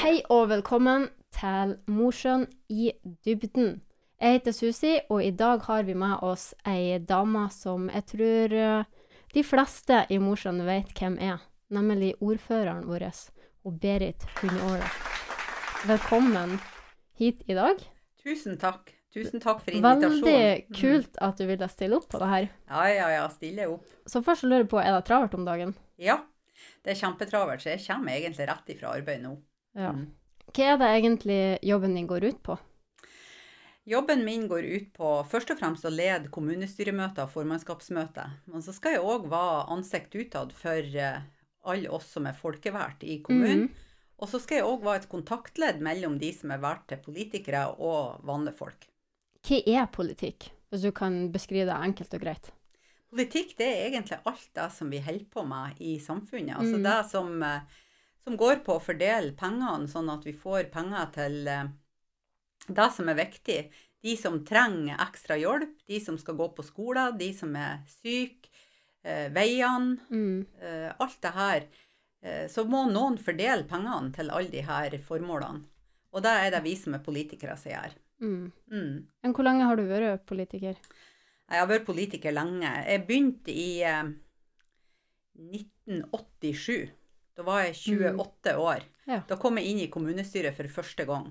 Hei og velkommen til Mosjøen i dybden. Jeg heter Susi, og i dag har vi med oss ei dame som jeg tror eh, de fleste i Mosjøen vet hvem er, nemlig ordføreren vår, og Berit Hundåle. Velkommen hit i dag. Tusen takk. Tusen takk for invitasjonen. Veldig kult at du ville stille opp på det her. Ja, ja, ja. Stille opp. Så først lurer jeg på, er det travelt om dagen? Ja. Det er kjempetravelt, så jeg kommer egentlig rett ifra arbeid nå. Ja. Mm. Hva er det egentlig jobben din går ut på? Jobben min går ut på først og fremst å lede kommunestyremøter og formannskapsmøter. Men så skal jeg òg være ansikt utad for eh, alle oss som er folkevalgt i kommunen. Mm. Og så skal jeg òg være et kontaktledd mellom de som er valgt til politikere og vanlige folk. Hva er politikk, hvis du kan beskrive det enkelt og greit? Politikk det er egentlig alt det som vi holder på med i samfunnet. Altså Mm. det som, eh, som går på å fordele pengene, sånn at vi får penger til eh, det som er viktig. De som trenger ekstra hjelp, de som skal gå på skolen, de som er syke, eh, veiene, Mm. eh, alt det her. Så må noen fordele pengene til alle de her formålene. Og det er det vi som er politikere som gjør. Mm. Mm. Men hvor lenge har du vært politiker? Jeg har vært politiker lenge. Jeg begynte i eh, 1987. Da var jeg 28 år. Ja. Da kom jeg inn i kommunestyret for første gang.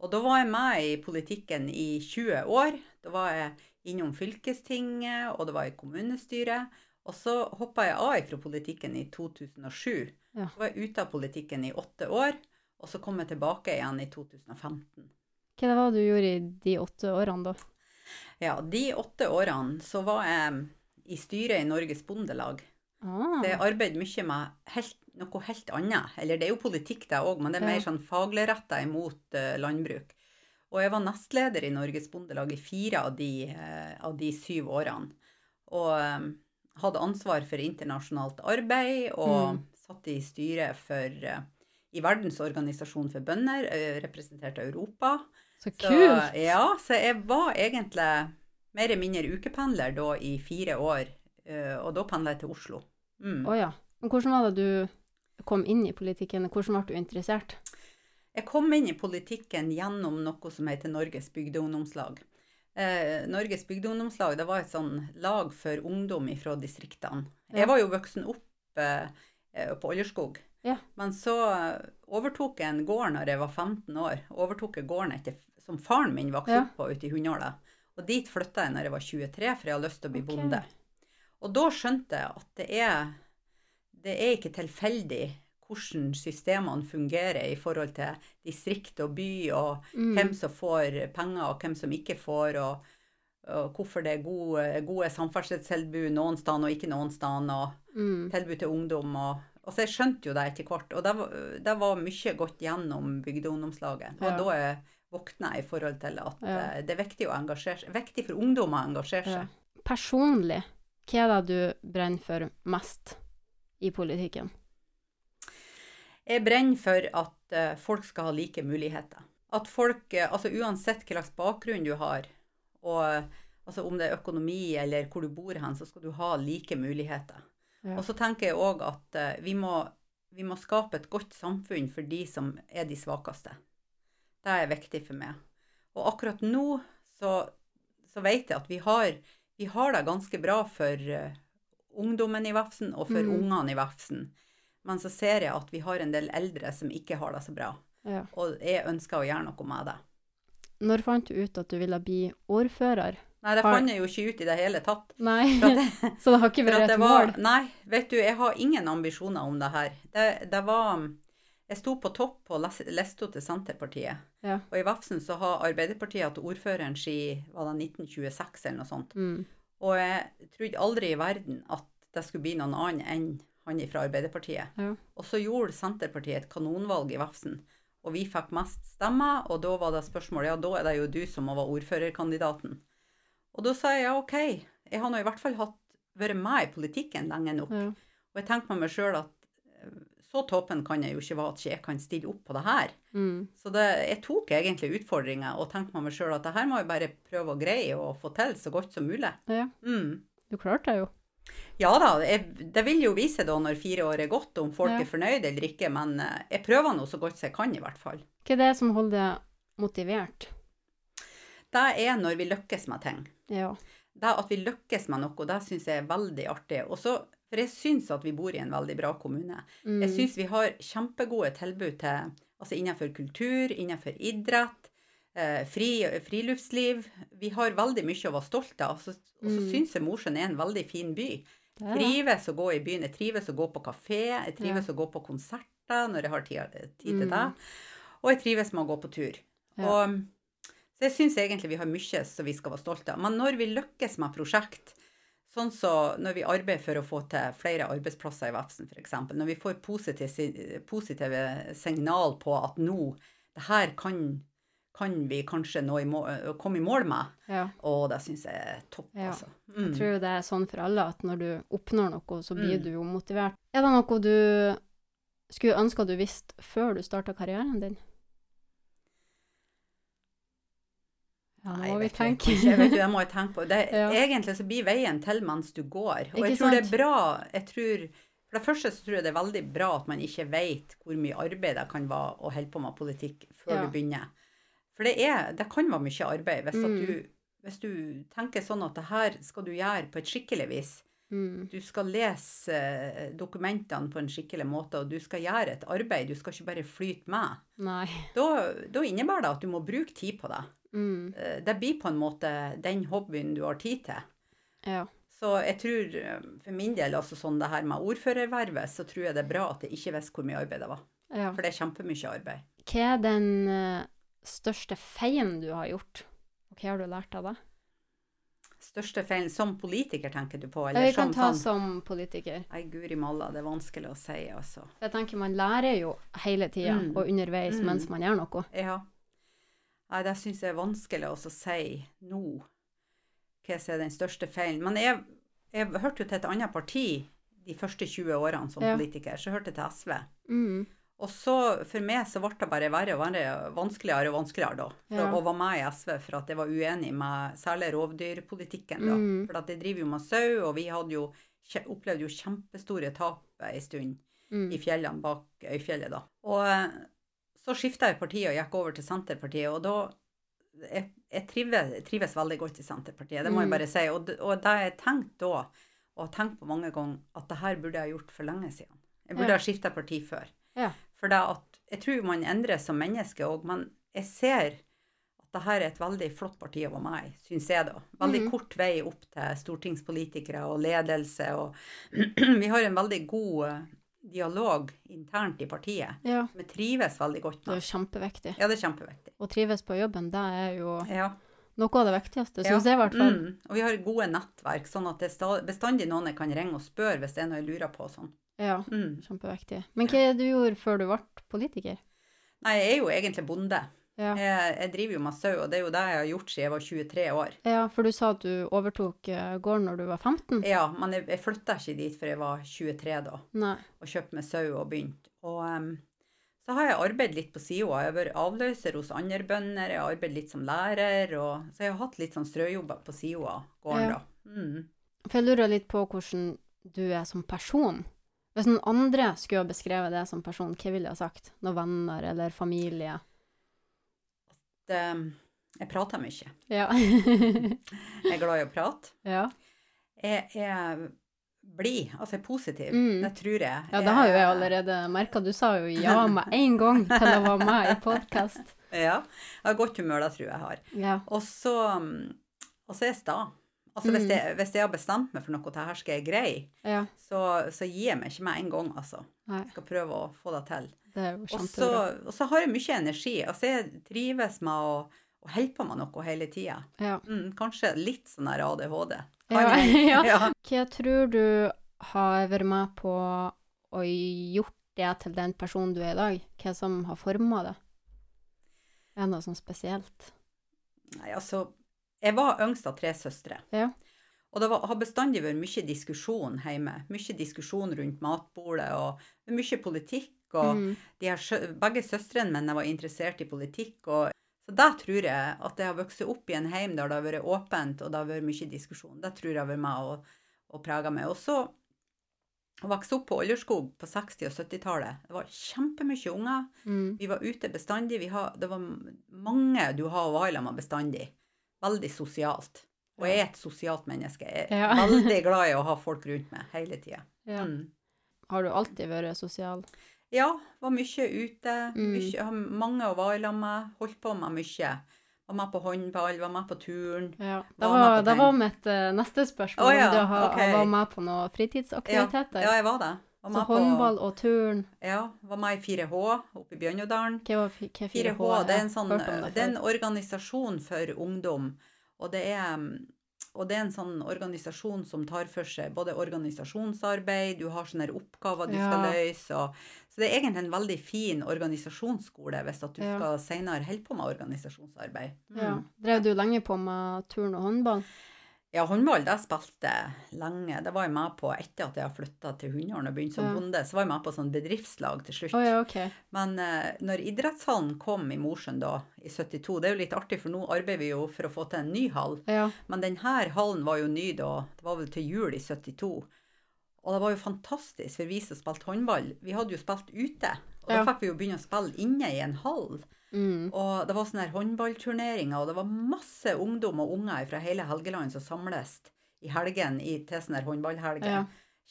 Og da var jeg med i politikken i 20 år. Da var jeg innom fylkestinget, og det var i kommunestyret. Og så hoppa jeg av fra politikken i 2007. Ja. Så var jeg ute av politikken i åtte år, og så kom jeg tilbake igjen i 2015. Hva det var du gjorde i de åtte årene, da? Ja, de åtte årene så var jeg i styret i Norges Bondelag. Ah, Så jeg arbeider mye med helt, noe helt annet. Eller det er jo politikk det òg, men det er mer sånn faglig retta imot uh, landbruk. Og jeg var nestleder i Norges Bondelag i fire av de, uh, av de syv årene. Og um, hadde ansvar for internasjonalt arbeid, og Mm. satt i styret for uh, i Verdensorganisasjonen for bønder, representerte Europa. så Så, kult! ja, så jeg var egentlig mer eller mindre ukependler da i fire år, og da pendla jeg til Oslo. Mm. oh, ja. Men hvordan var det du kom inn i politikken? Hvordan ble du interessert? Jeg kom inn i politikken gjennom noe som heter Norges bygdeungdomslag. Eh, Norges bygdeungdomslag det var et sånn lag for ungdom fra distriktene. Ja. Jeg var jo voksen opp eh, eh, på Oljerskog. Ja. Men så eh, overtok jeg en gård når jeg var 15 år. Overtok jeg gården etter, som faren min vokste Ja. opp på ute i Hundåla. Og dit flytta jeg når jeg var 23, for jeg hadde lyst til å bli okay. bonde. Og da skjønte jeg at det er, det er ikke tilfeldig hvordan systemene fungerer i forhold til distrikt og by, og Mm. hvem som får penger, og hvem som ikke får, og, og hvorfor det er gode, gode samferdselstilbud noen steder og ikke noen steder, og Mm. tilbud til ungdom. Og, Altså, så jeg skjønte jo det etter hvert. Og det var, det var mye gått gjennom bygdeungdomslaget. Og Ja. da jeg våkna i forhold til at Ja. eh, det er viktig, å engasjere, viktig for ungdom å engasjere Ja. seg. Personlig, hva er det du brenner for mest i politikken? Jeg brenner for at eh, folk skal ha like muligheter. At folk, eh, altså uansett hva slags bakgrunn du har, og eh, altså om det er økonomi eller hvor du bor hen, så skal du ha like muligheter. Ja. Og så tenker jeg òg at vi, må, vi må skape et godt samfunn for de som er de svakeste. Det er viktig for meg. Og akkurat nå så, så vet jeg at vi har, vi har det ganske bra for eh, ungdommen i Vefsn og for Mm. ungene i Vefsn. Men så ser jeg at vi har en del eldre som ikke har det så bra. Ja. Og jeg ønsker å gjøre noe med det. Når fant du ut at du ville bli ordfører? Nei, det Har- fant jeg jo ikke ut i det hele tatt. Nei, det, så det har ikke vært et var, mål? nei, vet du, jeg har ingen ambisjoner om det her. Det, det var Jeg sto på topp på lista til Senterpartiet. Ja. Og i Vefsn så har Arbeiderpartiet hatt ordføreren siden var det 1926 eller noe sånt. Mm. Og jeg trodde aldri i verden at det skulle bli noen annen enn han fra Arbeiderpartiet. Ja. Og så gjorde Senterpartiet et kanonvalg i Vefsn. Og vi fikk mest stemmer, og da var det spørsmålet ja, da er det jo du som må være ordførerkandidaten. Og da sa jeg ja, OK, jeg har nå i hvert fall hatt, vært med i politikken lenge nok. Ja. Og jeg tenkte med meg sjøl at eh, så toppen kan jeg jo ikke være at jeg kan stille opp på det her. Mm. Så det, jeg tok egentlig utfordringa og tenkte med meg sjøl at det her må jeg bare prøve å greie å få til så godt som mulig. ja. Mm. Du klarte det jo. Ja da, jeg, det vil jo vise da når fire år er gått, om folk Ja. er fornøyd eller ikke. Men eh, jeg prøver nå så godt som jeg kan, i hvert fall. Hva er det som holder deg motivert? Det er når vi lykkes med ting. Ja. Det at vi lykkes med noe, det syns jeg er veldig artig. Og så, for jeg syns at vi bor i en veldig bra kommune. Mm. Jeg syns vi har kjempegode tilbud til, altså innenfor kultur, innenfor idrett, eh, fri, friluftsliv. Vi har veldig mye å være stolt av. Og så Mm. syns jeg Mosjøen er en veldig fin by. det er. Trives å gå i byen. Jeg trives å gå på kafé. Jeg trives å gå på konserter når jeg har tid, tid til det. Mm. Og jeg trives med å gå på tur. Ja. Og, så jeg syns egentlig vi har mye som vi skal være stolte av. Men når vi lykkes med prosjekt, sånn så når vi arbeider for å få til flere arbeidsplasser i Vefsn f.eks., når vi får positive, positive signal på at nå, det her kan, kan vi kanskje nå i mål, komme i mål med, Ja. og det syns jeg er topp, Ja. altså. Jeg Mm. tror det er sånn for alle at når du oppnår noe, så blir Mm. du jo motivert. Er det noe du skulle ønske du visste før du starta karrieren din? Ja, Nei, vet tenke. kanskje, vet det må jeg tenke på. Det, Ja. Egentlig så blir veien til mens du går. Og Ikke jeg tror det er bra jeg tror, For det første så tror jeg det er veldig bra at man ikke vet hvor mye arbeid det kan være å holde på med politikk før Ja. du begynner. For det, er, det kan være mye arbeid hvis, Mm. du, hvis du tenker sånn at det her skal du gjøre på et skikkelig vis. Mm. Du skal lese eh, dokumentene på en skikkelig måte, og du skal gjøre et arbeid. Du skal ikke bare flyte med. Da, da innebærer det at du må bruke tid på det. Mm. Eh, Det blir på en måte den hobbyen du har tid til. Ja. Så jeg tror eh, for min del, altså sånn det her med ordførervervet, så tror jeg det er bra at jeg ikke visste hvor mye arbeid det var. ja. For det er kjempemye arbeid. Hva er den eh, største feilen du har gjort? Og hva har du lært av det? Største feilen som politiker, tenker du på? Eller vi kan som ta sånn som politiker. Nei, guri malla, det er vanskelig å si, altså. Jeg tenker man lærer jo hele tida Mm. og underveis Mm. mens man gjør noe. Ja. Nei, det syns jeg er vanskelig å si nå, hva som er den største feilen. Men jeg, jeg hørte jo til et annet parti de første 20 årene som Ja. politiker, så hørte jeg til SV. Mm. Og så for meg så ble det bare verre og verre, vanskeligere og vanskeligere da. For Ja. å være med i SV for at jeg var uenig med særlig rovdyrpolitikken da. Mm. For at jeg driver jo med sau, og vi hadde jo, opplevd jo kjempestore tap en stund Mm. i fjellene bak Øyfjellet da. Og så skiftet jeg parti og gikk over til Senterpartiet, og da jeg, jeg trives, trives veldig godt i Senterpartiet, det må Mm. jeg bare si. Og, og da jeg tenkte da, og har tenkt på mange ganger, at det her burde jeg ha gjort for lenge siden. Jeg burde Ja. ha skiftet parti før. Ja. For det at, jeg tror man endrer som menneske òg, men jeg ser at det her er et veldig flott parti å være med i, syns jeg da. Veldig Mhm. kort vei opp til stortingspolitikere og ledelse, og vi har en veldig god dialog internt i partiet. Ja, Vi trives veldig godt det er med. jo kjempeviktig. Ja, det er kjempeviktig. Å trives på jobben, det er jo Ja. noe av det viktigste, syns jeg i hvert fall. Mm. Og vi har gode nettverk, sånn at det er bestandig noen jeg kan ringe og spørre hvis det er noe jeg lurer på. Sånn. Ja, Mm. kjempeviktig. Men hva ja. du gjorde før du ble politiker? Nei, jeg er jo egentlig bonde. Ja. Jeg, jeg driver jo med sau, og det er jo det jeg har gjort siden jeg var 23 år. ja, for du sa at du overtok eh, gården når du var 15? Ja, men jeg, jeg flytta ikke dit før jeg var 23 da, Nei. og kjøpte meg sau og begynte. Og um, så har jeg arbeidet litt på sida. Jeg har vært avløser hos andre bønder, jeg har arbeidet litt som lærer, og, så jeg har hatt litt sånn strøjobber på sida av gården, Ja. da. Mm. For jeg lurer litt på hvordan du er som person. Hvis noen andre skulle ha beskrevet deg som person, hva ville jeg ha sagt? Noen venner eller familie? Det, jeg prater mye. Ja. Jeg er glad i å prate. ja. Jeg er blid, altså jeg er positiv. Mm. Det tror jeg. Ja, det har jo jeg allerede merka. Du sa jo ja med en gang til å være med i podkast. Ja. Jeg har godt humør, det tror jeg jeg har. Ja. Og så, mm, er jeg sta. Altså hvis, Mm. jeg, hvis jeg har bestemt meg for noe, til her skal jeg greie, ja. så, så gir jeg meg ikke med en gang, altså. Nei, Jeg skal prøve å få det til. Det er jo Og så, kjempebra. og så har jeg mye energi. Altså jeg trives med å, å holde på med noe hele tida. Ja. Mm, kanskje litt sånn her ADHD. Ja. ja. Hva tror du har vært med på å gjort det til den personen du er i dag? Hva som har forma det? Er det noe sånn spesielt? Nei, altså, jeg var yngst av tre søstre. Ja. Og det var, har bestandig vært mye diskusjon hjemme. Mye diskusjon rundt matbordet, og mye politikk. Og Mm. her, begge søstrene mine var interessert i politikk. Og, så da tror jeg at jeg har vokst opp i en heim der det har vært åpent, og det har vært mye diskusjon. Det tror jeg har vært med å, og prega meg. Og så å vokse opp på Oljerskog på 60- og 70-tallet. Det var kjempemye unger. Mm. Vi var ute bestandig. Vi har, det var mange du har å være med bestandig. Veldig sosialt. Og jeg er et sosialt menneske. Jeg er Ja. veldig glad i å ha folk rundt meg hele tida. Ja. Mm. Har du alltid vært sosial? Ja, var mye ute. Mm. Mye, har mange å være sammen med. Holdt på med mye. Var med på håndball, var med på turn. Ja. Var Det med var, det var mitt eh, neste spørsmål. oh, ja, om du har, okay. var med på noen fritidsaktiviteter? ja, jeg var det. Var Så håndball på, og turn. ja, var med i 4H oppe i Bjørnådalen. Hva var hva 4H, 4H? det er en, sånn, det det er en organisasjon for ungdom. Og det er, og det er en sånn organisasjon som tar for seg både organisasjonsarbeid, du har sånne oppgaver du skal løse. Og, så det er egentlig en veldig fin organisasjonsskole hvis at du Ja. skal senere holde på med organisasjonsarbeid. Mm. Ja. Drev du lenge på med turn og håndball? Ja, håndball det spilte lenge. Det var jeg med på etter at jeg har flytta til Hundalen og begynte som Ja. bonde. Så var jeg med på sånn bedriftslag til slutt. Oh, ja, OK. Men uh, når idrettshallen kom i Mosjøen da, i 72, det er jo litt artig, for nå arbeider vi jo for å få til en ny hall. Ja. Men denne hallen var jo ny da, det var vel til jul i 72. Og det var jo fantastisk for vi som spilte håndball. Vi hadde jo spilt ute, og da fikk vi jo begynne å spille inne i en hall. Mm. Og det var sånne håndballturneringer, og det var masse ungdom og unger fra hele Helgeland som samles i helgen i, til sånne håndballhelger. Ja.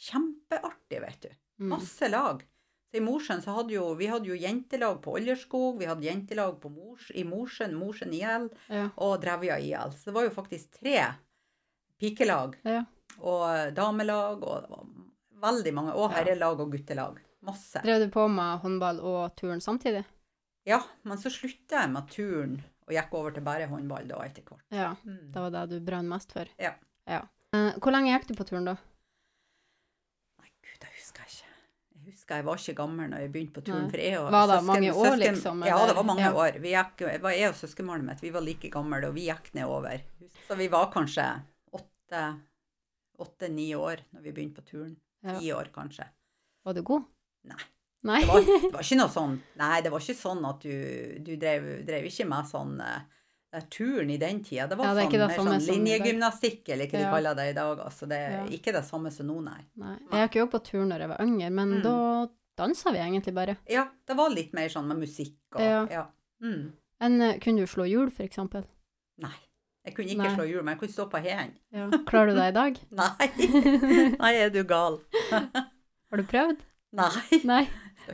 Kjempeartig, vet du. Mm. Masse lag. Så I Mosjøen så hadde jo vi hadde jo jentelag på Olderskog, vi hadde jentelag på Mors, i Mosjøen, Mosjøen IL Ja. og Drevja IL. Så det var jo faktisk tre pikelag ja. og damelag og det var veldig mange. Og herrelag og guttelag. Masse. Drev du på med håndball og turn samtidig? Ja, men så slutta jeg med turn og gikk over til bare håndball da etter hvert. Ja. Mm. Det var det du brant mest for? Ja. ja. Eh, hvor lenge gikk du på turn da? Nei, gud, det husker jeg ikke. Jeg husker jeg var ikke gammel når jeg begynte på turn. Nei. For jeg og Var det søsken- mange år, søsken- liksom, Ja, det var mange Ja. år. Vi gikk, det var jeg og søskenbarnet mitt, vi var like gamle, og vi gikk nedover. Så vi var kanskje åtte, åtte-ni år når vi begynte på turn. Ja. År, kanskje. Var du god? Nei. Nei? Det var, det var ikke noe sånn Nei, det var ikke sånn at du, du drev, drev ikke med sånn uh, det er turn i den tida. Det var Ja, det sånn, det mer sånn linjegymnastikk, eller hva de Ja. kaller det i dag. Altså, det er Ja. ikke det samme som nå, nei. Nei. Jeg har ikke jobbet på turn når jeg var yngre, men Mm. da dansa vi egentlig bare. Ja, det var litt mer sånn med musikk og Ja. ja. Mm. En, eh, kunne du slå hjul, for eksempel? Nei. Jeg kunne ikke Nei. slå hjul, men jeg kunne stå på hendene. Ja. Klarer du det i dag? Nei. Nei, er du gal? Har du prøvd? Nei. Nei,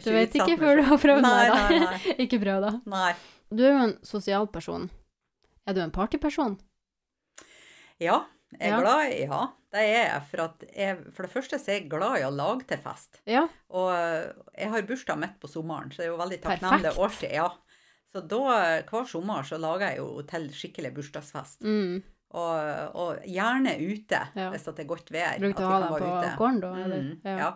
Du vet ikke før du har prøvd Nei, det. nei, da. nei. ikke prøv, da. nei. Du er jo en sosial person. Er du en partyperson? Ja, jeg er Ja. glad i Ja, det er jeg. For, jeg. for det første så er jeg glad i å lage til fest. Ja. Og eh, jeg har bursdag midt på sommeren, så det er jo veldig takknemlig år årstid. Ja. Så da, hver sommer, så lager jeg jo til skikkelig bursdagsfest. Mm. Og, og gjerne ute, Ja. hvis det er godt vær. Bruker å ha deg på gården, da? Eller? Mm, ja.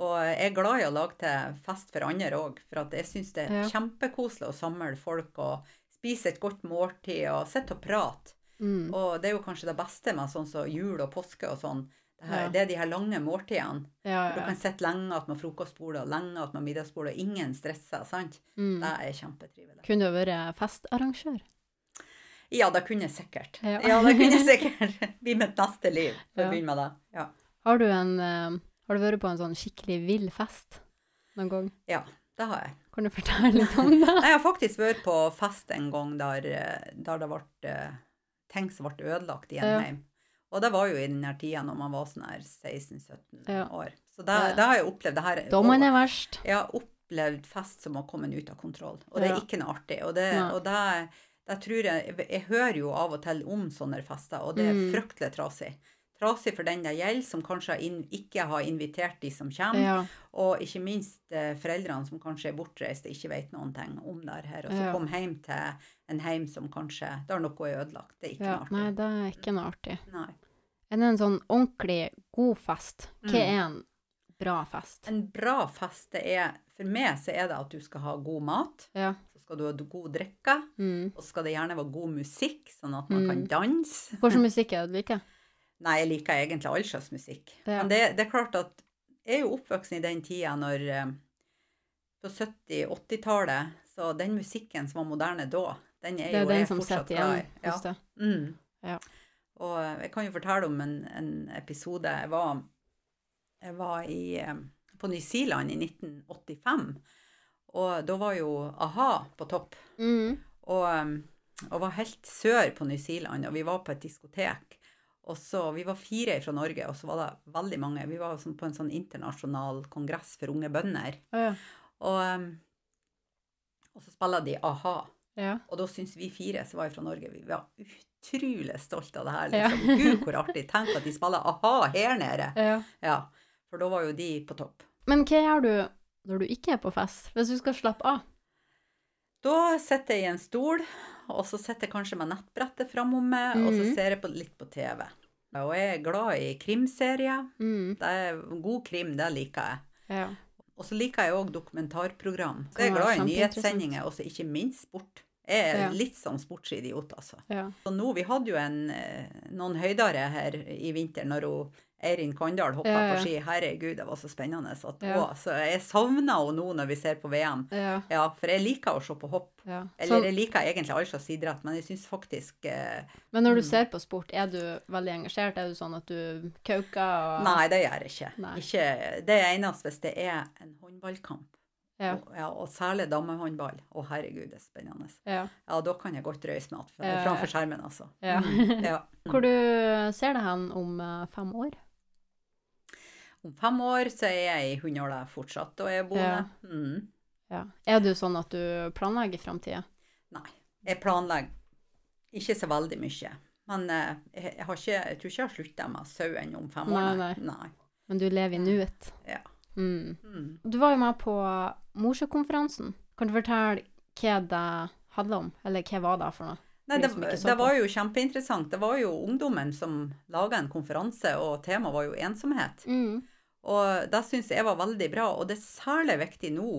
Og jeg er glad i å lage til fest for andre òg, for at jeg syns det er Ja. kjempekoselig å samle folk og spise et godt måltid og sitte og prate. Mm. Og det er jo kanskje det beste med sånn som jul og påske og sånn. Det, her, Ja. det er de her lange måltidene. Ja, Du kan sitte lenge at man frokostbordet og lenge at man middagsbordet, og ingen stresser, sant? Mm. Det er kjempetrivelig. Kunne du vært festarrangør? Ja, det kunne jeg sikkert. Ja. Det kunne jeg sikkert. Bli mitt neste liv, for å begynne med det. Ja. Har du, en, eh, har du vært på en sånn skikkelig vill fest noen gang? ja, det har jeg. Kan du fortelle litt om det? Jeg har faktisk vært på fest en gang der, eh, der det ble eh, ting som ble ødelagt i en Ja. Og det var jo i den her tida når man var sånn her 16-17 Ja. år. Så det, det har jeg opplevd. Det her, Da man er verst. Jeg har opplevd fest som har kommet ut av kontroll, og det er ikke noe artig. Og det, og det, det tror jeg Jeg hører jo av og til om sånne fester, og det er Mm. fryktelig trasig. Trasig for den det gjelder, som kanskje ikke har invitert de som kommer. Ja. Og ikke minst eh, foreldrene som kanskje er bortreist og ikke vet noen ting om det her. Og så Ja. kom hjem til en heim som kanskje Der noe er ødelagt. Det er ikke ja. noe artig. Nei, det er ikke noe artig. Nei. Det en sånn ordentlig god fest? Hva Mm. er en bra fest? En bra fest, det er For meg så er det at du skal ha god mat. Ja. Så skal du ha god drikke. Mm. Og skal det gjerne være god musikk, sånn at man Mm. kan danse. Hvilken musikk er det du liker? Nei, jeg liker egentlig all slags musikk. Ja. Men det, det er klart at jeg er jo oppvoksen i den tida når eh, På 70-80-tallet, så den musikken som var moderne da, den er, Det er jo den jeg som fortsatt glad i. igjen hos deg. Mm. Ja. Og eh, jeg kan jo fortelle om en, en episode. Jeg var, jeg var i, eh, på New Zealand i 1985. Og da var jo a-ha på topp. Mm. Og, og var helt sør på New Zealand, og vi var på et diskotek. Og så, Vi var fire fra Norge, og så var det veldig mange. Vi var sånn på en sånn internasjonal kongress for unge bønder. Ja. Og, um, og så spiller de a-ha. Ja. Og da syns vi fire som var fra Norge, vi var utrolig stolte av det her. Ja. Liksom. Gud, hvor artig. Tenk at de spiller a-ha her nede. ja. Ja, For da var jo de på topp. Men hva gjør du når du ikke er på fest? Hvis du skal slappe av? Da sitter jeg i en stol, og så sitter jeg kanskje med nettbrettet framom meg, og så Mhm. ser jeg på, litt på TV. Og jeg er glad i krimserier. Mm. Det er God krim, det liker jeg. Ja. Og så liker jeg òg dokumentarprogram. Så jeg er glad i nyhetssendinger, og ikke minst sport. Er litt sånn sportsidiot, altså. ja. Så nå, Vi hadde jo en, eh, noen høydere her i vinter når hun, Eirin Kandal hoppa Ja, ja. på ski. Herregud, det var så spennende. At, å, så jeg savner henne nå når vi ser på VM. Ja. For jeg liker å se på hopp. Eller jeg liker egentlig all slags idrett, men jeg syns faktisk eh, men når du Mm. ser på sport, er du veldig engasjert? Er du sånn at du kauker og Nei, det gjør jeg ikke. Ikke. Det er eneste hvis det er en håndballkamp. Ja. Og, ja, og særlig damehåndball. Å, herregud, det er spennende. Ja. Ja, da kan jeg godt røyse meg ja. framfor skjermen, altså. Ja. Mm, ja. Hvor du ser det hen om eh, fem år? Om fem år så er jeg i Hundåla fortsatt, og er boende. Mm. Ja. Er du sånn at du planlegger framtida? Nei. Jeg planlegger ikke så veldig mye. Men eh, jeg, jeg, har ikke, jeg tror ikke jeg har slutta med sauen om fem år. Nei, Nei, nei. Men du lever i nuet? Ja. Mm. Mm. Du var jo med på Mosjøkonferansen. Kan du fortelle hva det handla om? Eller hva var det for noe? Nei, det, det var jo kjempeinteressant. Det var jo ungdommen som laga en konferanse, og temaet var jo ensomhet. Mm. Og det syns jeg var veldig bra, og det er særlig viktig nå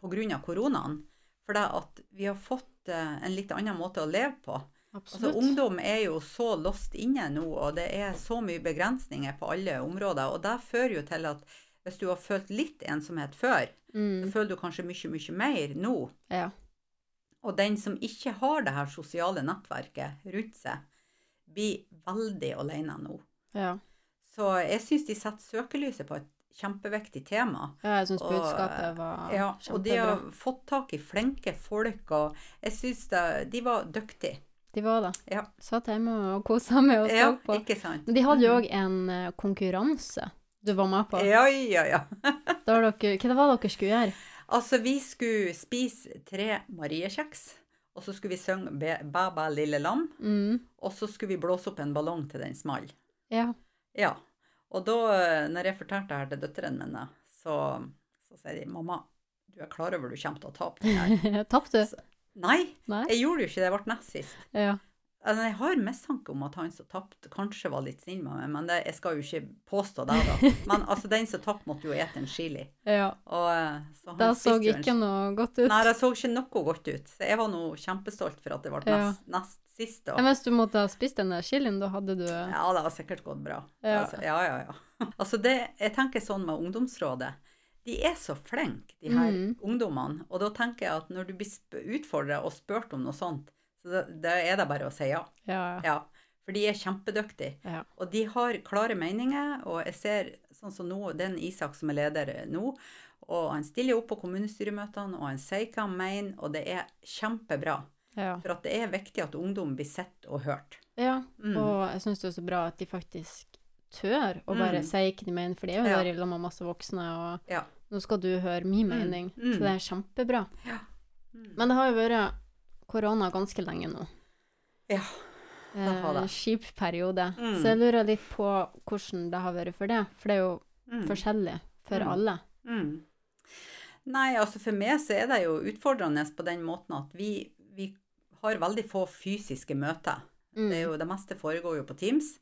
pga. koronaen. For det at vi har fått eh, en litt annen måte å leve på. Altså, ungdom er jo så lost inne nå, og det er så mye begrensninger på alle områder. Og det fører jo til at hvis du har følt litt ensomhet før, så mm. føler du kanskje mye, mye mer nå. Ja. Og den som ikke har det her sosiale nettverket rundt seg, blir veldig alene nå. ja. Så jeg syns de setter søkelyset på et kjempeviktig tema. Ja, jeg syns budskapet var Ja, og de har fått tak i flinke folk, og jeg syns de var dyktige. De var det. Ja. Satt hjemme og kosa med og så Ja, på. ikke sant? De hadde jo òg en eh, konkurranse du var med på. Ja, ja, ja. Da var dere, hva det var dere skulle gjøre? Altså, vi skulle spise tre mariekjeks, og så skulle vi synge Bæ, lille lam, Mm. og så skulle vi blåse opp en ballong til den small. Ja. Ja. Og da, når jeg fortalte det her til døtrene mine, så, så sier de mamma, du er klar over du kommer til å tape den her. Tapte du? Nei, Nei? jeg gjorde jo ikke det. Jeg ble nest sist. Ja. Altså, jeg har mistanke om at han som tapte, kanskje var litt snill med meg, men det, jeg skal jo ikke påstå det, da. Men altså, den som tapte, måtte jo ete en chili. ja. Og, eh, så han Det så ikke en noe godt ut. Nei, det så ikke noe godt ut. Så jeg var nå kjempestolt for at det ble Ja. nest, nest sist. Og... Men hvis du måtte ha spist den der chilien, da hadde du Ja, det har sikkert gått bra. Ja. Altså, ja, ja, ja. Altså det, jeg tenker sånn med ungdomsrådet. De er så flinke, de her mm. ungdommene. Og da tenker jeg at når du blir utfordra og spurt om noe sånt, så da, da er det bare å si ja. Ja. ja. For de er kjempedyktige. Ja. Og de har klare meninger, og jeg ser sånn som nå, er Isak som er leder nå, og han stiller opp på kommunestyremøtene, og han sier hva han mener, og det er kjempebra. ja. For at det er viktig at ungdom blir sett og hørt. ja. Mm. Og jeg syns det er så bra at de faktisk tør å bare Mm. si hva de mener, for de er jo Ja. der lag med masse voksne, og Ja. nå skal du høre min Mm. mening. Mm. Så det er kjempebra. Men det har jo vært korona ganske lenge nå. Ja. det har Eh, skip Kjip periode. Mm. Så jeg lurer litt på hvordan det har vært for det, for det er jo Mm. forskjellig for Mm. alle. Mm. Nei, altså for meg så er det jo utfordrende på den måten at vi, vi har veldig få fysiske møter. Mm. Det, er jo, det meste foregår jo på Teams.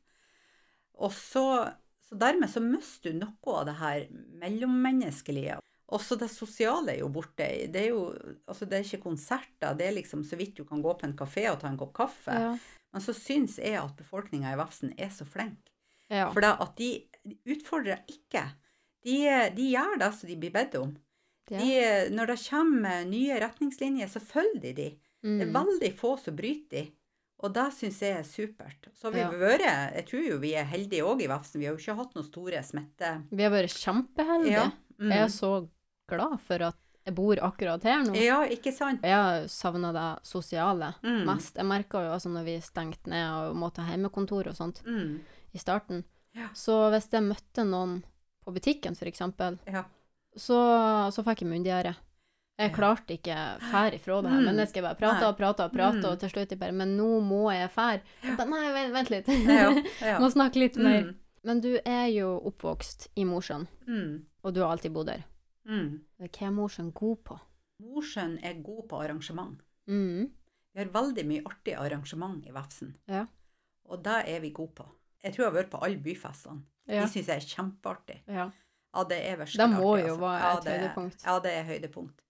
Og så, så dermed så mister du noe av det her mellommenneskelige. Også det sosiale er jo borte. Det er jo altså det er ikke konserter, det er liksom så vidt du kan gå på en kafé og ta en kopp kaffe. Ja. Men så syns jeg at befolkninga i Vefsn er så flink. ja. For at de utfordrer ikke. De, de gjør det som de blir bedt om. De, når det kommer nye retningslinjer, så følger de de. Det er Mm. veldig få som bryter de. Og det syns jeg er supert. Så har vi Ja. vært Jeg tror jo vi er heldige òg i Vefsn. Vi har jo ikke hatt noen store smitte... Vi har vært kjempeheldige. Ja. Mm. Jeg er så glad for at jeg bor akkurat her nå. ja, ikke sant? Jeg savna det sosiale Mm. mest. Jeg merka jo altså når vi stengte ned og måtte ha hjemmekontor og sånt Mm. i starten. Ja. Så hvis jeg møtte noen på butikken, for eksempel, Ja. så, så fikk jeg munndiaré. Jeg klarte ikke fære ifra det her, Mm. men jeg skal bare prate og prate og prate, Mm. og til slutt jeg bare Men nå må jeg fære. Nei, vent, vent litt. Ja, må snakke litt mer. Mm. Men du er jo oppvokst i Mosjøen, og du har alltid bodd der. Mm. Hva er Mosjøen god på? Mosjøen er god på arrangement. Mm. Vi har veldig mye artig arrangement i Vefsn. Ja. Og det er vi gode på. Jeg tror jeg har vært på alle byfestene. Ja. De syns jeg er kjempeartig. ja. Ja, det er virkelig Det må artig, jo altså. være ja, et det er- høydepunkt. Ja, det er høydepunkt.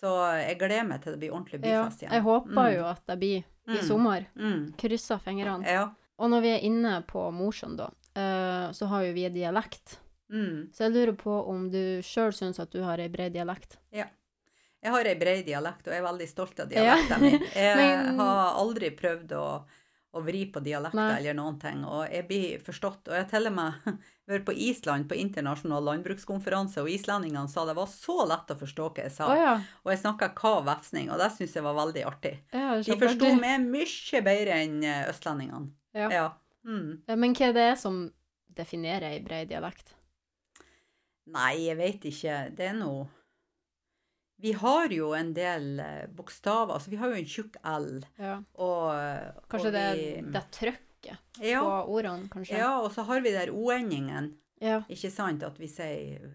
Så jeg gleder meg til det blir ordentlig ja. byfest igjen. Jeg håper Mm. jo at det blir i Mm. sommer. Mm. Krysser fingrene. Ja. Og når vi er inne på Mosjøen, da, eh, så har jo vi dialekt. Mm. Så jeg lurer på om du sjøl syns at du har ei bred dialekt? Ja. Jeg har ei bred dialekt, og jeg er veldig stolt av Ja. dialekten min. Jeg Men- har aldri prøvd å, å vri på dialekter Nei. eller noen ting, og jeg blir forstått. Og jeg har til og med vært på Island på internasjonal landbrukskonferanse, og islendingene sa det var så lett å forstå hva jeg sa. Oh, ja. Og jeg snakka kav-vefsning, og det syns jeg var veldig artig. ja De forsto meg mye bedre enn eh, østlendingene. Ja. Ja. Mm. Men hva er det som definerer ei bred dialekt? Nei, jeg vet ikke. Det er noe Vi har jo en del eh, bokstaver. Altså, vi har jo en tjukk L, Ja. og Kanskje og det vi, det trøkket ja, på ordene, kanskje? ja, og så har vi der O-endingen. Ja. Ikke sant? At vi sier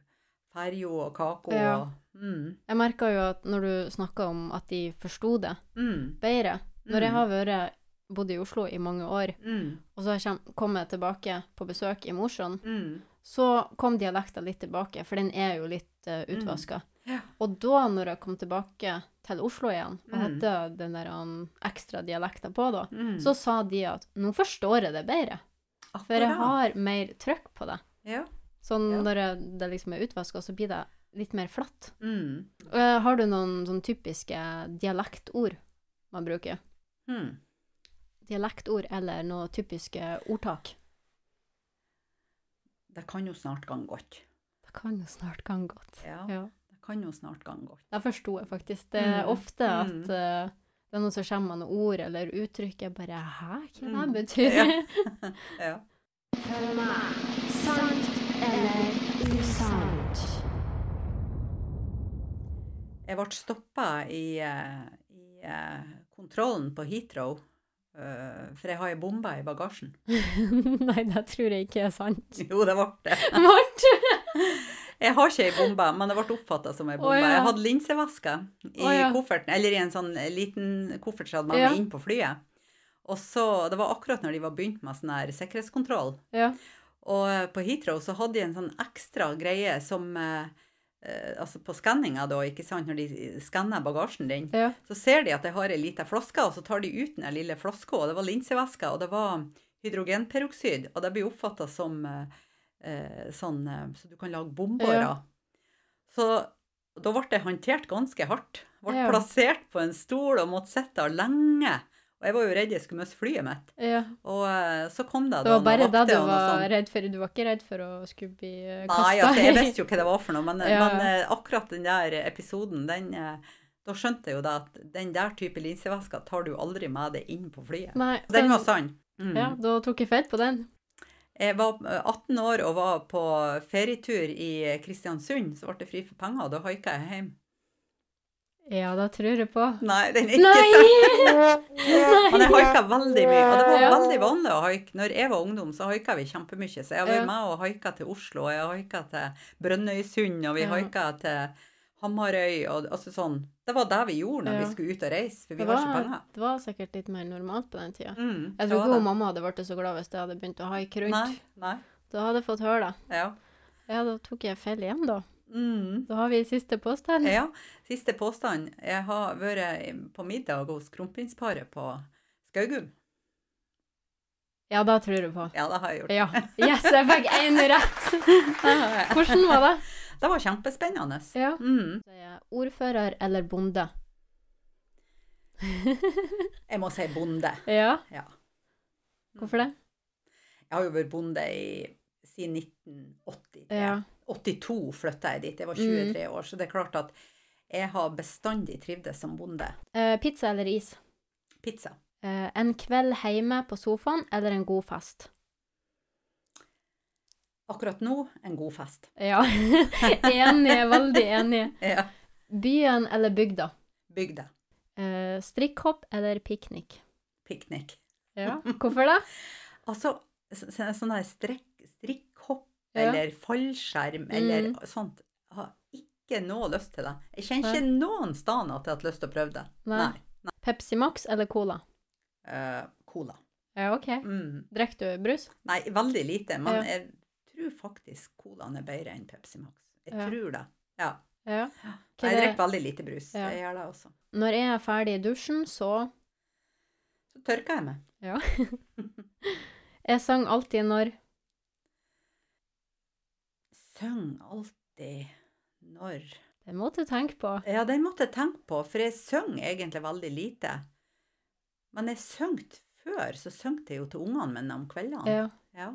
ferjo og kako Ja. og mm, Jeg merka jo at når du snakka om at de forsto det mm, bedre Når jeg Mm. har vært bodd i Oslo i mange år, mm, og så har jeg kommet tilbake på besøk i Mosjøen, mm. Så kom dialekta litt tilbake, for den er jo litt uh, utvaska. Ja. Og da, når jeg kom tilbake til Oslo igjen, og Mm. hadde den der um, ekstra dialekta på, da, Mm. så sa de at nå forstår jeg det bedre, for jeg har mer trøkk på det. Ja. Sånn Ja. når jeg, det liksom er utvaska, så blir det litt mer flatt. Mm. Uh, har du noen sånn typiske dialektord man bruker? Mm. Dialektord eller noe typiske ordtak? Det kan jo snart gang godt. Det kan jo snart gang godt. Ja, Ja. det kan jo snart gang godt. Det forsto jeg faktisk. Det er Mm, ofte at mm. eh, det er noen som kommer med noen ord eller uttrykk. Jeg bare Hæ, hva Mm, det betyr? ja. Ja. Følg meg. Sant eller usant? Jeg ble stoppa i, eh, i eh, kontrollen på Heathrow, for jeg har ei bombe i bagasjen. Nei, det tror jeg ikke er sant. Jo, det ble det. Jeg har ikke ei bombe, men det ble oppfatta som ei bombe. Oh, ja. Jeg hadde linsevæske i oh, ja. kofferten, eller i en sånn liten koffert som hadde med Ja. meg inn på flyet. Og så, Det var akkurat når de var begynt med sånn her sikkerhetskontroll. Ja. Og eh, på Heathrow så hadde de en sånn ekstra greie som eh, eh, Altså på skanninga, da, ikke sant, når de skanner bagasjen din, ja. så ser de at jeg har ei lita flaske, og så tar de ut den lille flaska, og det var linsevæske, og det var hydrogenperoksid, og det blir oppfatta som eh, eh, sånn eh, Så du kan lage bomber Ja. Så da ble det håndtert ganske hardt. Ble Ja. plassert på en stol og måtte sitte lenge. Og jeg var jo redd jeg skulle miste flyet mitt. ja. Og eh, så kom det Det var bare da du var redd for Du var ikke redd for å skulle bli kasta? Nei, altså, jeg visste jo hva det var for noe, men, Ja. men eh, akkurat den der episoden, den eh, Da skjønte jeg jo det at den der type linsevæske tar du aldri med deg inn på flyet. Nei, Den var sann. Mm. Ja, da tok jeg feil på den. Jeg var eh, 18 år og var på ferietur i Kristiansund, så ble det fri for penger, og da haika jeg hjem. Ja, da tror jeg på. Nei, den er ikke sann. Men jeg haika veldig mye, og det var Ja. veldig vanlig å haike. Når jeg var ungdom, så haika vi kjempemye. Så jeg har vært Ja. med og haika til Oslo, og jeg har haika til Brønnøysund, og vi Ja. haika til Hamarøy, og altså sånn. Det var det vi gjorde når Ja. vi skulle ut og reise, for vi var, har ikke var, penger. det var sikkert litt mer normalt på den tida. Mm, Jeg tror var ikke mamma hadde blitt så glad hvis jeg hadde begynt å haike rundt. Nei, nei, Da hadde jeg fått høre det. ja. Ja, da tok jeg feil igjen, da. Mm. Da har vi siste påstand. Ja, siste påstand. Jeg har vært på middag hos kronprinsparet på Skaugum. Ja, da tror du på. Ja, det har jeg gjort. Ja. Yes, jeg fikk én rett! Hvordan var det? Det var kjempespennende. Ja. Mm. Så er Ordfører eller bonde? Jeg må si bonde. Ja, Ja. hvorfor det? Jeg har jo vært bonde i, siden 1983. Ja. 82 flytta jeg dit. Jeg var Mm. 23 år, så det er klart at jeg har bestandig trivdes som bonde. Uh, pizza eller is? Pizza. Uh, en kveld hjemme på sofaen eller en god fest? Akkurat nå en god fest. Ja, enig, veldig enig. Ja. Byen eller bygda? Bygda. Uh, strikkhopp eller piknik? Piknik. Ja, hvorfor det? Altså, så- så- sånn her strekk, strikkhopp Ja. eller fallskjerm eller Mm. sånt. Jeg har ikke noe lyst til det. Jeg kjenner ikke noen steder at jeg har hatt lyst til å prøve det. Nei. Pepsi Max eller Cola? Uh, cola. Ja, OK. Mm. Drikker du brus? Nei, veldig lite. Men Ja. jeg tror faktisk colaen er bedre enn Pepsi Max. Jeg Ja. tror det. Ja. Ja. Hva Jeg er drikker veldig lite brus. Jeg gjør det også. Når jeg er ferdig i dusjen, så Så tørker jeg meg. Ja. jeg sang alltid når Syng alltid når Det måtte du tenke på. Ja, den måtte jeg tenke på, for jeg synger egentlig veldig lite. Men jeg syngte før, så søngte jeg jo til ungene mine om kveldene. Ja. Ja.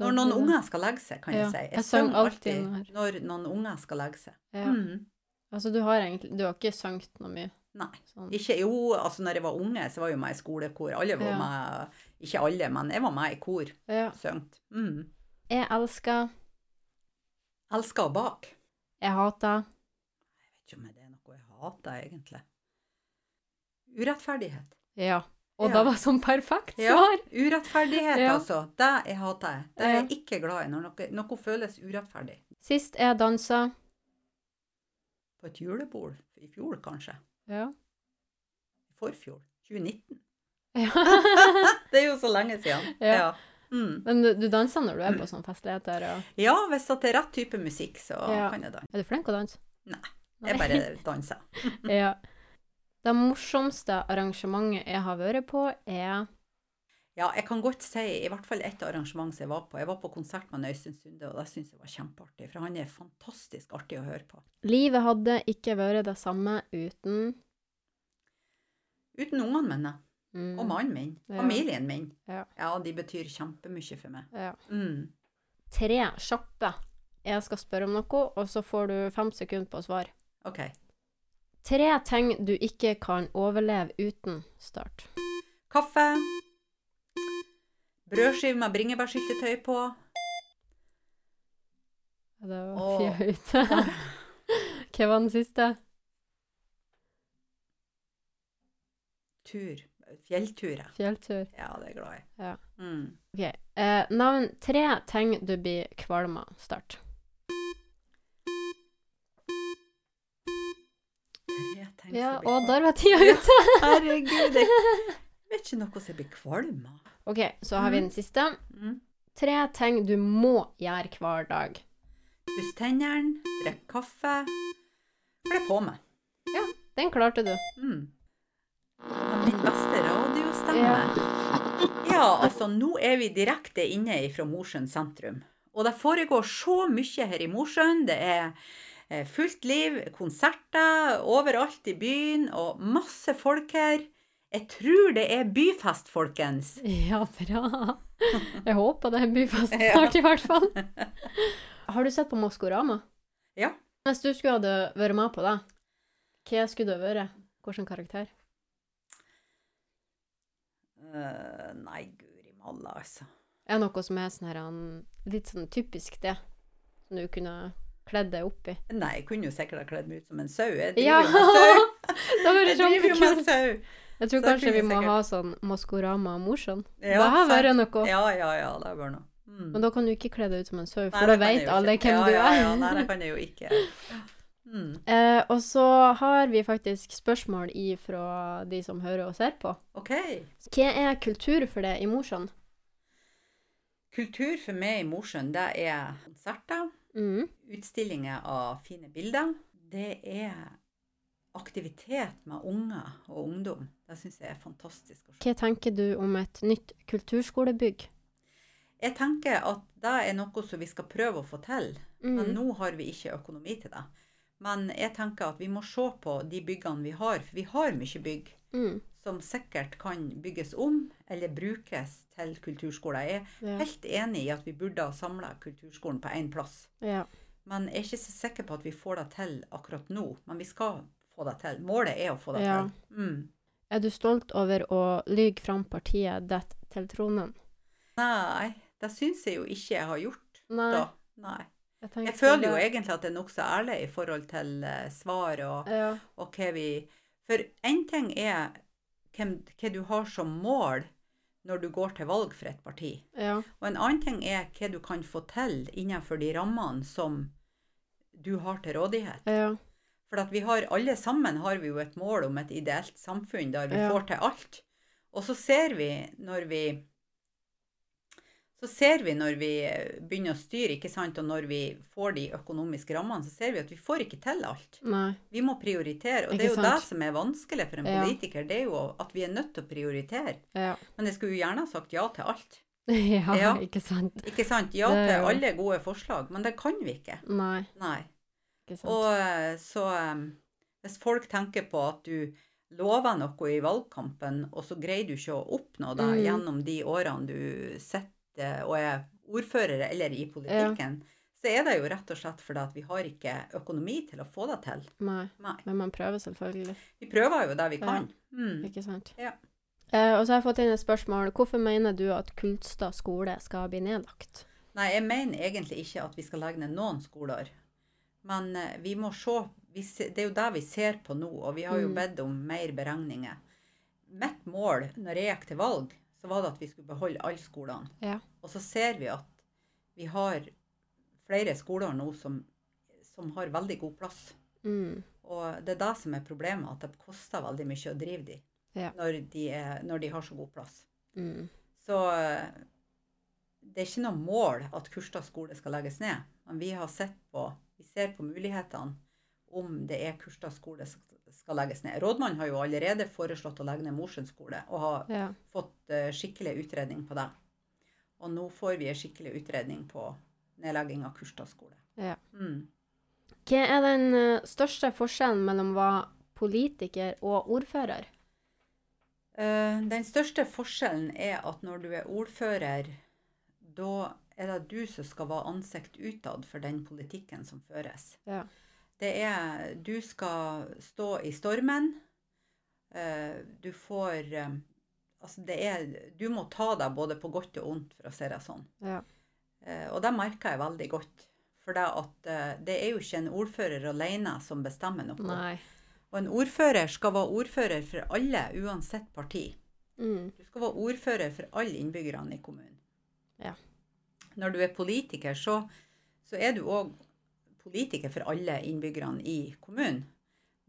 Når noen det- unger skal legge seg, kan Ja, jeg si. Jeg, jeg synger alltid når... når noen unger skal legge seg. Ja. Mm. Altså, du har egentlig Du har ikke sunget noe mye? Nei. Sånn. Ikke, jo, altså når jeg var unge, så var jeg jo med i skolekor. Alle var Ja. med, ikke alle, men jeg var med i kor. Ja. Søngt. Mm. Jeg elsker Elsker å bake. Jeg hater Jeg vet ikke om det er noe jeg hater, egentlig. Urettferdighet. Ja. Og Ja. det var sånn perfekt svar. Ja, urettferdighet, Ja. altså. Det jeg hater jeg. Det er jeg ikke glad i, når noe, noe føles urettferdig. Sist jeg dansa På et julebord i fjor, kanskje. Ja. Forfjor. 2019. ja. Det er jo så lenge siden. Ja. Mm. Men du, du danser når du er på sånne festligheter? Og... ja, hvis det er rett type musikk, så Ja. kan jeg danse. Er du flink å danse? Nei, Jeg bare danser. ja. Det morsomste arrangementet jeg har vært på, er Ja, jeg kan godt si i hvert fall ett arrangement som jeg var på. Jeg var på konsert med Øystein Sunde, og det syns jeg var kjempeartig. For han er fantastisk artig å høre på. Livet hadde ikke vært det samme uten Uten ungene mine. Mm, Og mannen min. Ja. Familien min. Ja. de betyr kjempemye for meg. ja. Mm. Tre kjappe. Jeg skal spørre om noe, og så får du fem sekunder på å svare. OK. Tre ting du ikke kan overleve uten. Start. Kaffe. Brødskive med bringebærsyltetøy på. Det var tida ute. Hva var den siste? Tur. Fjellturer. Fjelltur. Ja, det er jeg glad i. Ja. Mm. Ok. Eh, navn tre ting du blir kvalm av. Start. Tre ting som Ja, blir og kvalm. der var tida ute. Herregud, jeg vet ikke noe som jeg blir kvalm av. OK, så har vi den siste. Mm. Tre ting du må gjøre hver dag. Pusse tennene, drikke kaffe, kle på meg. Den klarte du. Mm. Min beste radiostemme. Ja, altså, nå er vi direkte inne fra Mosjøen sentrum. Og det foregår så mye her i Mosjøen. Det er eh, fullt liv, konserter overalt i byen, og masse folk her. Jeg tror det er byfest, folkens. Ja, bra. Jeg håper det er byfest snart, i hvert fall. Har du sett på Maskorama? Ja. Hvis du skulle ha vært med på det, hva skulle du vært? Hvilken karakter? Eh, nei, guri malla, altså. Er det noe som er sånn her, litt sånn typisk det, som du kunne kledd deg opp i? Nei, jeg kunne jo sikkert ha kledd meg ut som en sau. Jeg driver Ja! jo med sau. Jeg driver jo med sau. Jeg tror Så kanskje kanskje vi må sikkert- ha sånn Maskorama Mosjøen. Ja, det har vært noe. Ja, ja, ja, det bør noe. Mm. Men da kan du ikke kle deg ut som en sau, for da veit alle hvem ja, du ja, er. Ja, nei, det kan jeg jo ikke. Mm. Eh, og så har vi faktisk spørsmål fra de som hører og ser på. OK. Hva er kultur for deg i Mosjøen? Kultur for meg i Mosjøen, det er konserter, Mm. utstillinger av fine bilder. Det er aktivitet med unger og ungdom. Det syns jeg er fantastisk. Hva tenker du om et nytt kulturskolebygg? Jeg tenker at det er noe som vi skal prøve å få til, men Mm. nå har vi ikke økonomi til det. Men jeg tenker at vi må se på de byggene vi har, for vi har mye bygg Mm. som sikkert kan bygges om eller brukes til kulturskoler. Jeg er Ja. helt enig i at vi burde ha samla kulturskolen på én plass. ja. Men jeg er ikke så sikker på at vi får det til akkurat nå. Men vi skal få det til. Målet er å få det Ja. til. Mm. Er du stolt over å lyge fram partiet ditt til tronen? Nei, det syns jeg jo ikke jeg har gjort Nei. da. Nei. Jeg, Jeg føler jo egentlig at det er nokså ærlig i forhold til eh, svar og, Ja. og hva vi For én ting er hvem, hva du har som mål når du går til valg for et parti. ja. Og en annen ting er hva du kan få til innenfor de rammene som du har til rådighet. Ja. For at vi har, alle sammen har vi jo et mål om et ideelt samfunn der vi Ja. får til alt. Og så ser vi når vi så ser vi når vi eh, begynner å styre, ikke sant, og når vi får de økonomiske rammene, så ser vi at vi får ikke til alt. Nei. Vi må prioritere, og Ikke det er jo det som er vanskelig for en Ja. politiker. Det er jo at vi er nødt til å prioritere. Ja. Men jeg skulle jo gjerne ha sagt ja til alt. ja, Ja. ikke sant? Ikke sant? Ja Det til alle gode forslag, men det kan vi ikke. Nei, Nei. ikke sant. Og eh, så eh, Hvis folk tenker på at du lover noe i valgkampen, og så greier du ikke å oppnå det Mm. gjennom de årene du sitter og er ordførere eller i politikken, så er det jo rett og slett fordi at vi har ikke økonomi til å få det til. Nei. Nei. Men man prøver selvfølgelig. Vi prøver jo det vi Ja. kan. Mm. Ikke sant? Ja. Eh, og så har jeg fått inn et spørsmål. Hvorfor mener du at Kunstad skole skal bli nedlagt? Nei, jeg mener egentlig ikke at vi skal legge ned noen skoler. Men eh, vi må se vi Det er jo det vi ser på nå, og vi har jo Mm. bedt om mer beregninger. Mitt mål når jeg gikk til valg, så var det at vi skulle beholde alle skolene. Ja. Og så ser vi at vi har flere skoler nå som, som har veldig god plass. Mm. Og det er det som er problemet, at det koster veldig mye å drive de, Ja. når, de er, når de har så god plass. Mm. Så eh, det er ikke noe mål at Kurstad skole skal legges ned. Men vi har sett på, vi ser på mulighetene om det er Kurstad skole som skal legges ned. Rådmannen har jo allerede foreslått å legge ned Mosjøen skole, og har Ja. fått uh, skikkelig utredning på det. Og nå får vi en skikkelig utredning på nedlegging av Kurstad skole. ja. Mm. Hva er den eh, største forskjellen mellom være politiker og ordfører? Uh, den største forskjellen er at når du er ordfører, da er det du som skal være ansikt utad for den politikken som føres. Ja. Det er Du skal stå i stormen. eh, Du får eh, Altså, det er Du må ta deg både på godt og ondt, for å si det sånn. Ja. Eh, Og det merker jeg veldig godt. For det, at, det er jo ikke en ordfører alene som bestemmer noe. Nei. Og en ordfører skal være ordfører for alle, uansett parti. Mm. Du skal være ordfører for alle innbyggerne i kommunen. Ja. Når du er politiker, så, så er du òg politiker for alle innbyggerne i kommunen.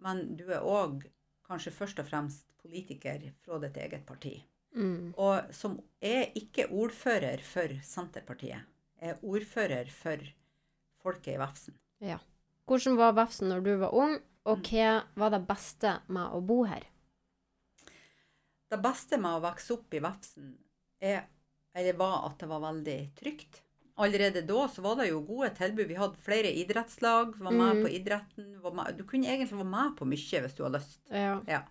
Men du er òg kanskje først og fremst politiker fra ditt eget parti. Mm. Og som er ikke ordfører for Senterpartiet, er ordfører for folket i Vefsn. Hvordan var Vefsn når du var ung, og hva var det beste med å bo her? Det beste med å vokse opp i Vefsn er, eller var at det var veldig trygt. Allerede da så var det jo gode tilbud. Vi hadde flere idrettslag, var med Mm. på idretten. Var med, du kunne egentlig være med på mye hvis du hadde lyst. Ja. Ja.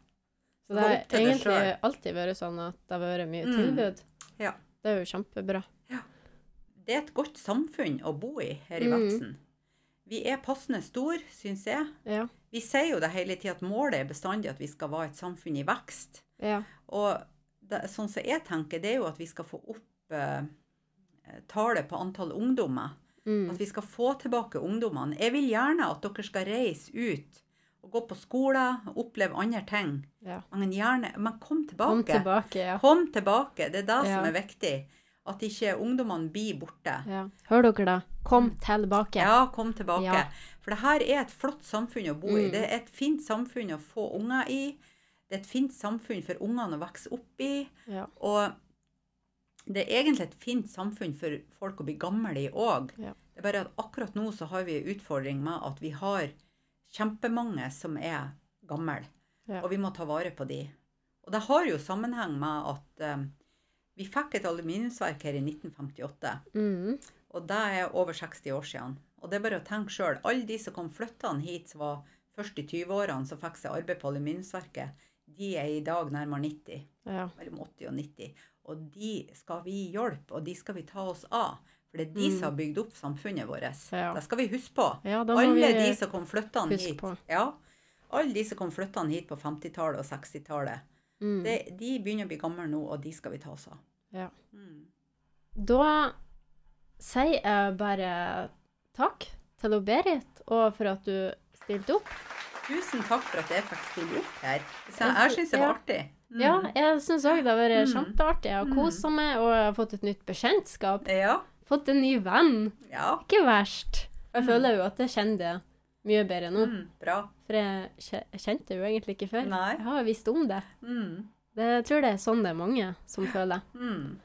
Så det har egentlig alltid vært sånn at det har vært mye Mm. tilbud. Ja. Det er jo kjempebra. Ja. Det er et godt samfunn å bo i her i Mm. Vefsn. Vi er passende stor, syns jeg. Ja. Vi sier jo det hele tida at målet er bestandig at vi skal være et samfunn i vekst. Ja. Og det, sånn som jeg tenker, det er jo at vi skal få opp eh, tallet på antall ungdommer. Mm. At vi skal få tilbake ungdommene. Jeg vil gjerne at dere skal reise ut og gå på skole, oppleve andre ting. ja. Men gjerne Men kom tilbake. Kom tilbake, ja. Kom tilbake. Det er det Ja. som er viktig. At ikke ungdommene blir borte. ja. Hører dere det? Kom tilbake. Ja, kom tilbake. For det her er et flott samfunn å bo i. Mm. Det er et fint samfunn å få unger i. Det er et fint samfunn for ungene å vokse opp i. Ja. Og det er egentlig et fint samfunn for folk å bli gamle i òg. Ja. Det er bare at akkurat nå så har vi en utfordring med at vi har kjempemange som er gamle. Ja. Og vi må ta vare på de. Og det har jo sammenheng med at um, vi fikk et aluminiumsverk her i 1958. Mm. Og det er over 60 år siden. Og det er bare å tenke sjøl. Alle de som kom flyttende hit som var først i 20-årene, som fikk seg arbeid på aluminiumsverket, de er i dag nærmere 90. Ja. Mellom 80 og 90. Og de skal vi hjelpe, og de skal vi ta oss av. For det er de Mm. som har bygd opp samfunnet vårt. Ja. Det skal vi huske på. ja, Alle de som kom flyttende hit. Ja. Alle de som kom flyttende hit på 50-tallet og 60-tallet, mm. de begynner å bli gamle nå, og de skal vi ta oss av. Ja. Mm. Da sier jeg bare takk til Berit, og for at du stilte opp. Tusen takk for at jeg fikk stille opp her. Jeg syns det var artig. Mm. Ja, jeg syns òg det har vært Mm. kjempeartig. Jeg har Mm. kosa meg, og jeg har fått et nytt bekjentskap. Ja. Fått en ny venn. ja. Ikke verst. Jeg Mm. føler jo at jeg kjenner det mye bedre nå. Mm, bra. For jeg, jeg kjente det jo egentlig ikke før. Nei. Jeg har visst om det. Mm, det. Jeg tror det er sånn det er mange som føler. mm.